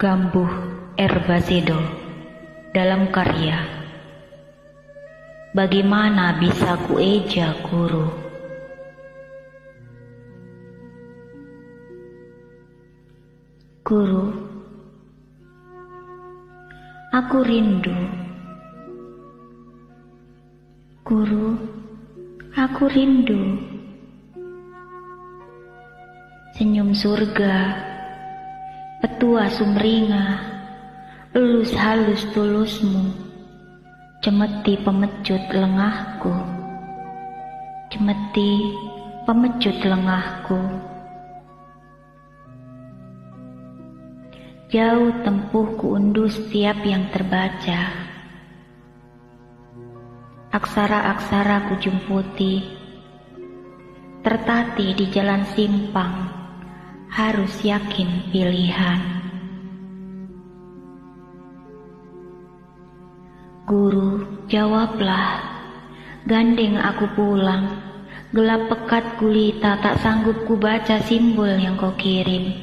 Gambuh Erbasedo dalam karya Bagaimana bisa kueja guru? Guru Aku rindu. Guru Aku rindu. Senyum surga petua sumringah, elus halus tulusmu, cemeti pemecut lengahku, cemeti pemecut lengahku. Jauh tempuhku unduh setiap yang terbaca, aksara-aksara ku jumputi, tertati di jalan simpang, harus yakin pilihan. Guru, jawablah, gandeng aku pulang, gelap pekat gulita tak sanggup ku baca simbol yang kau kirim.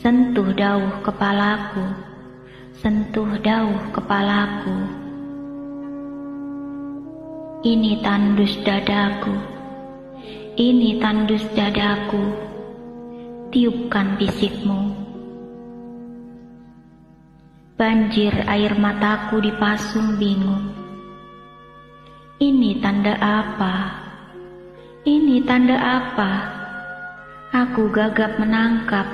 Sentuh dauh kepalaku, sentuh dauh kepalaku. Ini tandus dadaku, ini tandus dadaku tiupkan bisikmu. Banjir air mataku dipasung bingung. Ini tanda apa? Ini tanda apa? Aku gagap menangkap,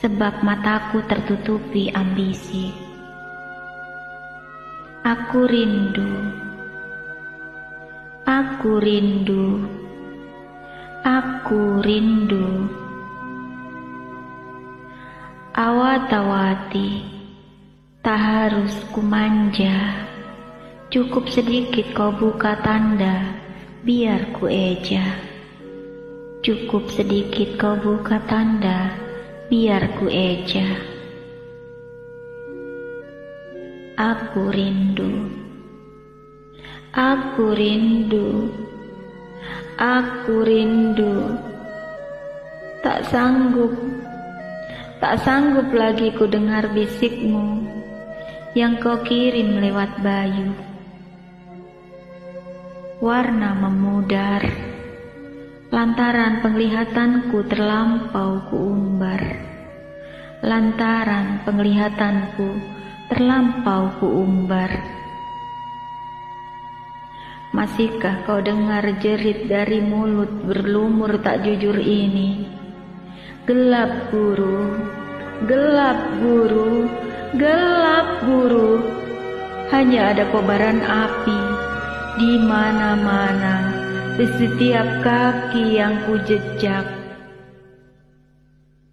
sebab mataku tertutupi ambisi. Aku rindu, aku rindu, aku rindu. Awat-awati, tak harus kumanja, cukup sedikit kau buka tanda, biar ku eja. Cukup sedikit kau buka tanda, biar ku eja. Aku rindu, aku rindu, aku rindu, tak sanggup Tak sanggup lagi ku dengar bisikmu yang kau kirim lewat bayu. Warna memudar, lantaran penglihatanku terlampau kuumbar. Lantaran penglihatanku terlampau kuumbar. Masihkah kau dengar jerit dari mulut berlumur tak jujur ini? Gelap guru, gelap guru, gelap guru. Hanya ada kobaran api di mana-mana, di setiap kaki yang kujejak.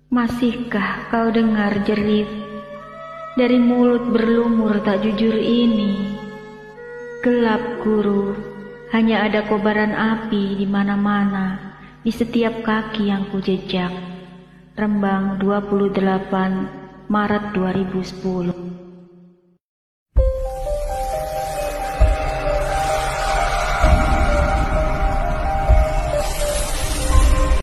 Masihkah kau dengar jerit dari mulut berlumur tak jujur ini? Gelap guru, hanya ada kobaran api di mana-mana, di setiap kaki yang kujejak. Rembang 28 Maret 2010